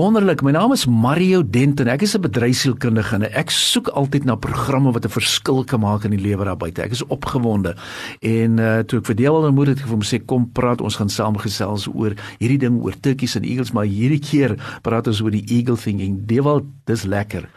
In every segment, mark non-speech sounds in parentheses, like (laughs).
Wonderlik. My naam is Mario Denton. Ek is 'n bedryfsielkundige en ek soek altyd na programme wat 'n verskil kan maak in die lewe daar buite. Ek is opgewonde. En uh toe ek vir Dewald ontmoet het, het vir hom sê kom praat, ons gaan saam gesels oor hierdie ding oor turkeys en eagles, maar hierdie keer praat ons oor die eagle thinking. Dewald, dis lekker.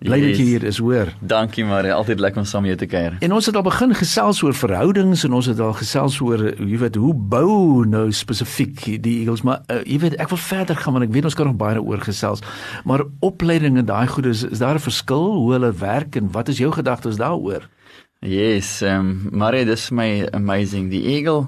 Bly dat jy hier is, hoor. Dankie Marie, altyd lekker om saam jou te kuier. En ons het al begin gesels oor verhoudings en ons het al gesels oor jy weet hoe bou nou spesifiek die eagles, maar uh, jy weet ek wil verder gaan want ek weet ons kan nog baie oor gesels. Maar opleiding en daai goede is, is daar 'n verskil hoe hulle werk en wat is jou gedagtes daaroor? Yes, um Marie, dis my amazing. Die eagle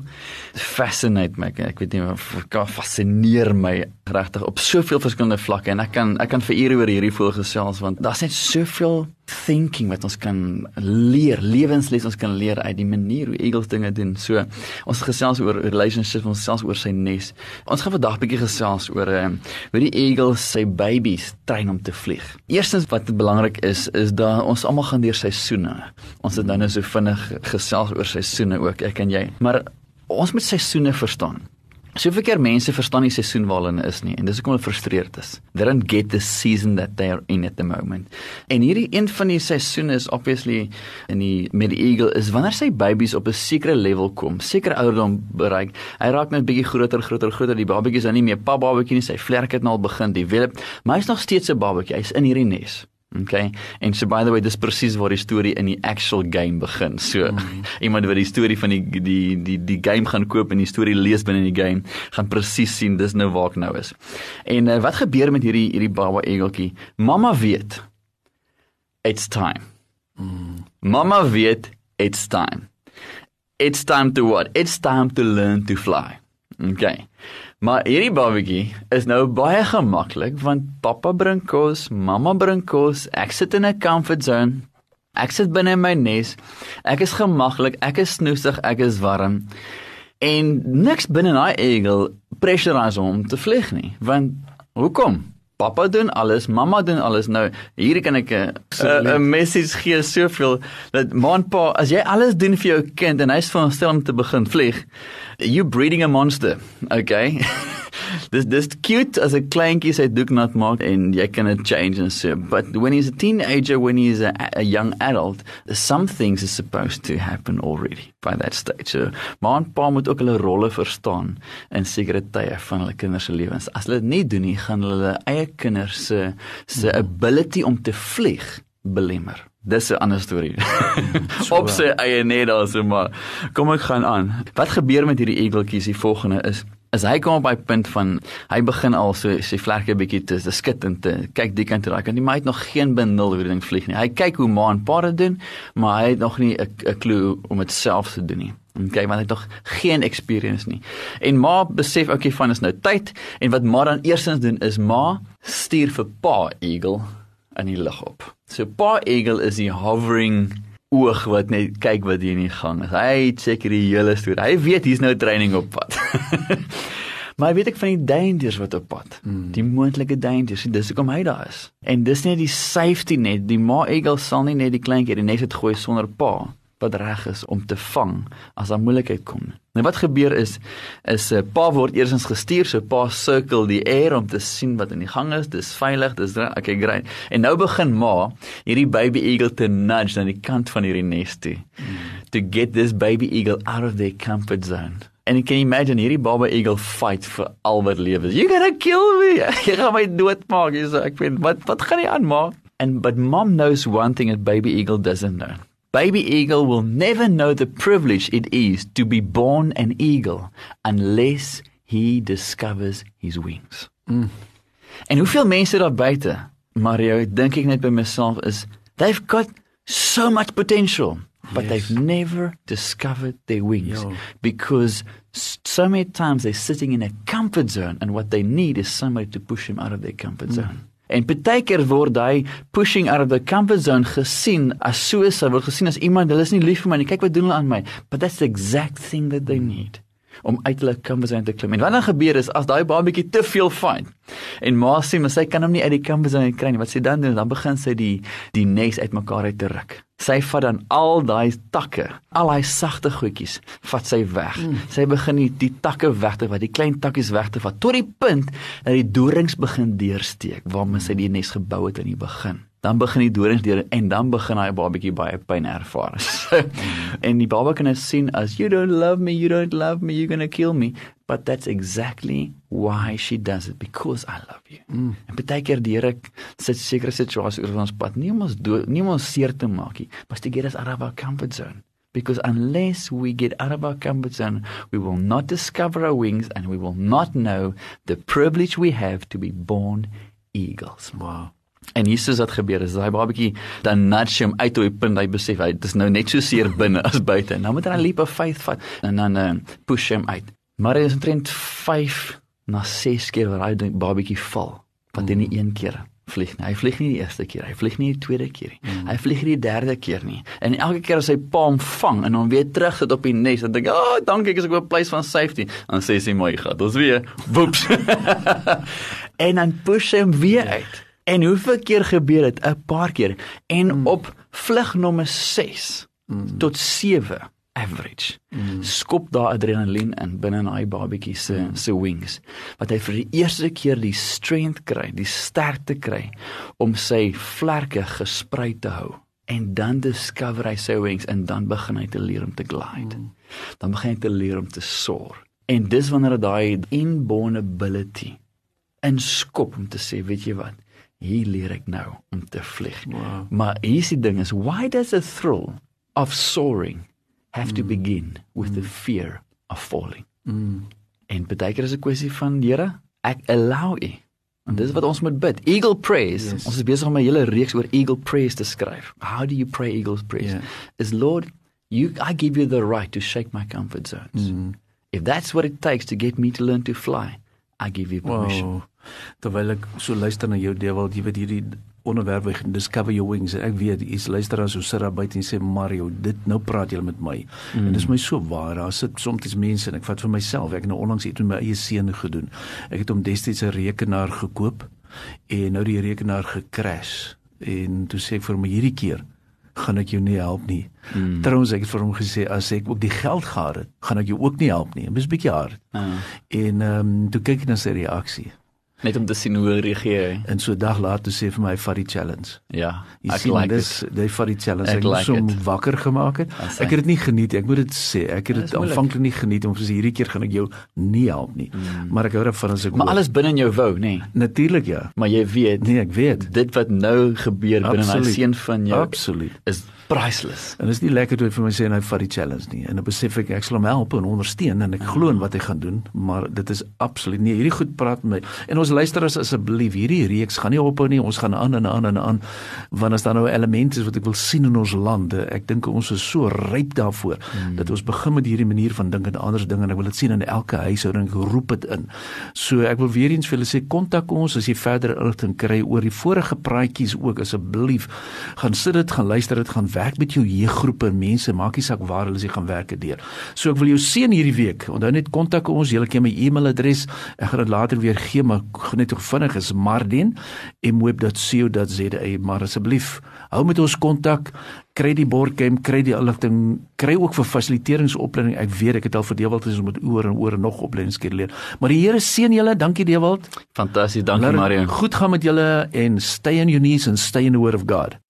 fascinate my. Ek weet nie of kan fascineer my regtig op soveel verskillende vlakke en ek kan ek kan vir ure oor hierdie voel gesels want daar's net soveel thinking wat ons kan leer, lewensles ons kan leer uit die manier hoe eagles dinge doen. So ons gesels oor relationships, ons gesels oor sy nes. Ons gaan vandag bietjie gesels oor um, hoe die eagle sy babies train om te vlieg. Eerstens wat belangrik is is dat ons almal gaan deur seisoene. Ons het nou net so vinnig gesels oor seisoene ook, ek en jy. Maar ons moet seisoene verstaan. Soveel keer mense verstaan nie seisoen waarin hulle is nie en dis hoekom hulle frustreerd is. They don't get the season that they are in at the moment. En hierdie een van die seisoene is obviously in die met die eagle is wanneer sy babies op 'n sekere level kom, sekere ouderdom bereik. Hy raak net bietjie groter, groter, groter. Die babatjie is nou nie meer pa babatjie nie, sy vlerk het nou al begin develop, maar hy's nog steeds 'n babatjie. Hy's in hierdie nes. Okay. En so by the way, dis presies waar die storie in die actual game begin. So mm. Iemand wat die storie van die die die die game gaan koop en die storie lees binne die game, gaan presies sien dis nou waar ek nou is. En uh, wat gebeur met hierdie hierdie baba egeltjie? Mamma weet. It's time. Mm. Mamma weet it's time. It's time to what? It's time to learn to fly. Okay. Maar hierdie babatjie is nou baie gemaklik want pappa bring kos, mamma bring kos, ek sit in 'n comfort zone. Ek sit binne in my nes. Ek is gemaklik, ek is snoesig, ek is warm. En niks binne daai eagle pressurize hom om te vlieg nie. Want hoekom? Pappa doen alles, mamma doen alles. Nou, hier kan ek 'n 'n message gee soveel dat man pa, as jy alles doen vir jou kind en hy's veronderstel om te begin vlieg, you breeding a monster. Okay. (laughs) dis dis cute as 'n kleintjie sy doek nat maak en jy kan dit change and so but when he's a teenager when he's a, a young adult some things is supposed to happen already by that stage so maar pa moet ook hulle rolle verstaan in sekere tye van hulle kinders se lewens as hulle dit nie doen nie gaan hulle eie kinders se se ability om te vlieg belemmer Dis 'n ander storie. (laughs) Op sy eie net also maar kom ek gaan aan. Wat gebeur met hierdie egeltjies? Die volgende is as hy kom op by punt van hy begin al so sy vlerke bietjie te, te skit en te kyk die kant toe daai kant nie maar hy het nog geen benul hoe die ding vlieg nie hy kyk hoe ma en pa dit doen maar hy het nog nie 'n klou om dit self te doen nie Okay, want hy het nog geen experience nie. En ma besef okay van is nou tyd en wat ma dan eerstens doen is ma stuur vir pa eagle in die lug op. So pa eagle is die hovering oog wat net kyk wat hier in die gang is. Hy check die hele storie. Hy weet hier's nou training op pad. (laughs) maar weet ek van die dangers wat op pad. Mm. Die moontlike dangers. Dis hoekom hy daar is. En dis net die safety net. Die ma eagle sal nie net die kleintjie die nes het gooi sonder pa wat reg is om te vang as daar moeilikheid kom. Nou wat gebeur is is uh, pa word eersins gestuur, so pa sirkel die air om te sien wat in die gang is. Dis veilig, dis okay, great. En nou begin ma hierdie baby eagle te nudge na die kant van hierdie nes toe. Mm. To get this baby eagle out of their comfort zone. En jy kan imagine hierdie baba eagle fight vir al wat lewe. You gonna kill me. (laughs) Jy gaan my doodmaak. Jy sê ek weet wat wat gaan nie aan ma? And but mom knows one thing that baby eagle doesn't know. Baby eagle will never know the privilege it is to be born an eagle unless he discovers his wings. Mm. En hoeveel mense daar buite, Mario, dink ek net by myself is they've got so much potential but yes. they've never discovered their wings Yo. because so many times they're sitting in a comfort zone and what they need is somebody to push them out of their comfort mm. zone. En baie keer word hy pushing out of the comfort zone gesien as suicide, word gesien as iemand hulle is nie lief vir my nie. Kyk wat doen hulle aan my. But that's the exact thing that they need om uit hulle comfort zone te klim. En wat dan gebeur is as daai babatjie te veel fyn en ma sê maar sy kan hom nie uit die comfort zone kry nie. Wat sy dan doen, dan begin sy die die nes uitmekaar uit te ruk. Sy vat dan al daai takke, al daai sagte goedjies, vat sy weg. Mm. Sy begin die, die takke weg te vat, die klein takkies weg te vat tot die punt dat die dorings begin deursteek waarmee sy die nes gebou het in die begin dan begin die dorings deur en dan begin hy 'n babatjie baie pyn ervaar. (laughs) en die baba kan sien as you don't love me, you don't love me, you're going to kill me, but that's exactly why she does it because I love you. Mm. En baie keer die Here sit sekere situasies oor ons pad, nie om ons dood, nie om ons seer te maak nie, but to get us out of our comfort zone. Because unless we get out of our comfort zone, we will not discover our wings and we will not know the privilege we have to be born eagles. Wow. En Jesus het gebeur is daai babatjie dan nudge hom uit op die punt hy besef hy dis nou net so seer binne (laughs) as buite. Nou moet hy 'n leap of faith vat en dan uh, push hom uit. Maar hy is omtrent 5 na 6 keer waar hy babatjie val. Want dit nie een keer vlieg nie. Hy vlieg nie die eerste keer, hy vlieg nie die tweede keer nie. Mm. Hy vlieg nie die derde keer nie. En elke keer as hy paam vang en hom weer terug sit op die nes, dan dink ek, "Ag, oh, dankie, ek is op 'n place van safety." Dan sê sy mooi gat. Ons weer, woeps. (laughs) en dan push hom weer uit. En hoeveel keer gebeur dit? 'n Paar keer. En mm. op vlug nommer 6 mm. tot 7 average. Mm. Skop daar adrenalien in binne in daai babatjie se mm. se wings. Wat hy vir die eerste keer die strength kry, die sterkte kry om sy vlerke gesprei te hou. En dan discover hy sy wings en dan begin hy te leer om te glide. Mm. Dan begin hy te leer om te soar. En dis wanneer daai inborn ability en skop om te sê, weet jy wat? Hier leer ek nou om te vlieg. Wow. Maar hier is die ding is why does a thrill of soaring have mm. to begin with mm. the fear of falling? Mm. En baie keer is 'n kwessie van Here, ek allow u. En dis wat ons moet bid. Eagle praise. Yes. Ons is besig om 'n hele reeks oor eagle praise te skryf. How do you pray eagle's praise? Yeah. Is Lord, you I give you the right to shake my comfort zones. Mm. If that's what it takes to get me to learn to fly, I give you permission. Wow terwyl ek so luister na jou deewel jy weet hierdie onderwerp wie discover your wings ek weet jy's luister as so sit daar buite en sê Mario dit nou praat jy met my mm. en dis my so waar daar sit soms mense en ek vat vir myself ek het nou onlangs iets met my eie seun gedoen ek het hom destyds 'n rekenaar gekoop en nou die rekenaar gekrash en toe sê ek vir hom hierdie keer gaan ek jou nie help nie. Mm. Trouwens ek het vir hom gesê as ek ook die geld gehad het, gaan ek jou ook nie help nie. Dit is 'n bietjie hard. Uh. En ehm um, toe kyk ek na sy reaksie net om te sien hoe hy reageer. En so 'n dag later sê vir my vat die challenge. Ja, ek sien, like dis die vat die challenge. Ek, ek like hom wakker gemaak het. Ek het dit nie geniet ek moet dit sê. Ek het dit aanvanklik nie geniet om vir hierdie keer gaan ek jou nie help nie. Mm. Maar ek hou daarvan as ek Maar alles binne in jou wou, nê? Nee. Natuurlik ja. Maar jy weet, nee, ek weet. Dit wat nou gebeur binne daai seun van jou Absoluut. is priceless. En dit is nie lekker toe vir my sê hy vat die challenge nie. En dan besef ek ek sal hom help en ondersteun en ek glo in wat hy gaan doen, maar dit is absoluut nie hierdie goed praat met my. En ons luisteraars asseblief, hierdie reeks gaan nie ophou nie. Ons gaan aan en aan en aan want as daar nou elemente is wat ek wil sien in ons lande. Ek dink ons is so ryp daarvoor hmm. dat ons begin met hierdie manier van dink en ander dinge en ek wil dit sien in elke huishouding. Ek roep dit in. So ek wil weer eens vir julle sê kontak ons as jy verder inligting kry oor die vorige praatjies ook asseblief. Gaan sit dit, gaan luister dit, gaan werk met jou jeuggroepe en mense, maak nie saak waar hulle se gaan werk deur. So ek wil jou seën hierdie week. Onthou net kontak ons, jy kan my e-mailadres, ek gaan dit later weer gee, maar net tog vinnig is marden@mweb.co.za. Maar asseblief, hou met ons kontak, kry die bordgame, kry die inligting, kry ook vir fasiliteeringsopleiding. Ek weet ek het al vir Dewald gesê om met oor en oor nog opleidingskeer leer. Maar die Here seën julle. Dankie Dewald. Fantasties. Dankie Mario. Goed gaan met julle en stay in your knees and stay in the word of God.